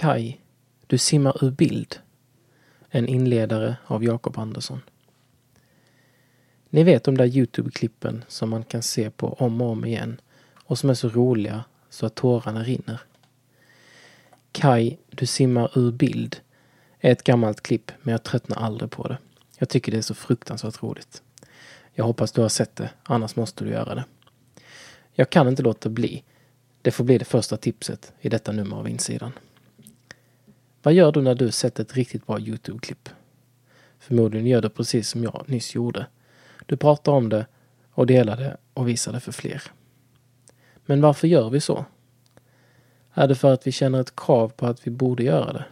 Kaj, du simmar ur bild. En inledare av Jakob Andersson. Ni vet de där Youtube-klippen som man kan se på om och om igen och som är så roliga så att tårarna rinner. Kaj, du simmar ur bild är ett gammalt klipp men jag tröttnar aldrig på det. Jag tycker det är så fruktansvärt roligt. Jag hoppas du har sett det, annars måste du göra det. Jag kan inte låta bli. Det får bli det första tipset i detta nummer av insidan. Vad gör du när du sett ett riktigt bra Youtube-klipp? Förmodligen gör du precis som jag nyss gjorde. Du pratar om det och delar det och visar det för fler. Men varför gör vi så? Är det för att vi känner ett krav på att vi borde göra det?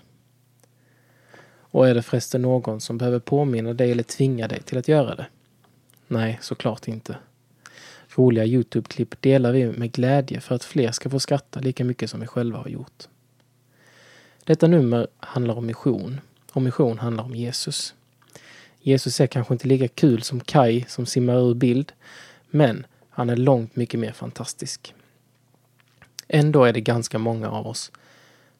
Och är det förresten någon som behöver påminna dig eller tvinga dig till att göra det? Nej, såklart inte. Roliga Youtube-klipp delar vi med glädje för att fler ska få skratta lika mycket som vi själva har gjort. Detta nummer handlar om mission och mission handlar om Jesus. Jesus är kanske inte lika kul som Kai som simmar ur bild, men han är långt mycket mer fantastisk. Ändå är det ganska många av oss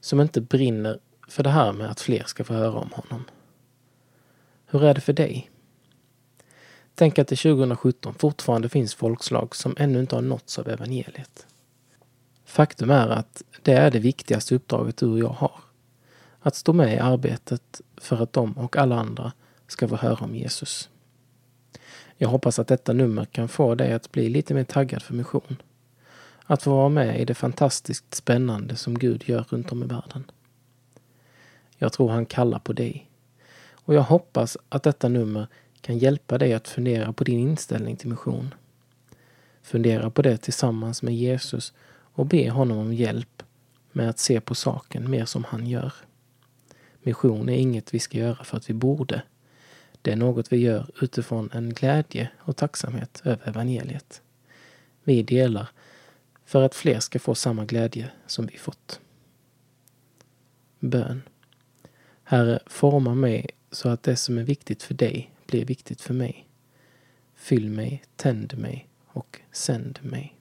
som inte brinner för det här med att fler ska få höra om honom. Hur är det för dig? Tänk att det 2017 fortfarande finns folkslag som ännu inte har nåtts av evangeliet. Faktum är att det är det viktigaste uppdraget du och jag har. Att stå med i arbetet för att de och alla andra ska få höra om Jesus. Jag hoppas att detta nummer kan få dig att bli lite mer taggad för mission. Att få vara med i det fantastiskt spännande som Gud gör runt om i världen. Jag tror han kallar på dig. Och jag hoppas att detta nummer kan hjälpa dig att fundera på din inställning till mission. Fundera på det tillsammans med Jesus och be honom om hjälp med att se på saken mer som han gör. Mission är inget vi ska göra för att vi borde. Det är något vi gör utifrån en glädje och tacksamhet över evangeliet. Vi delar för att fler ska få samma glädje som vi fått. Bön. Herre, forma mig så att det som är viktigt för dig blir viktigt för mig. Fyll mig, tänd mig och sänd mig.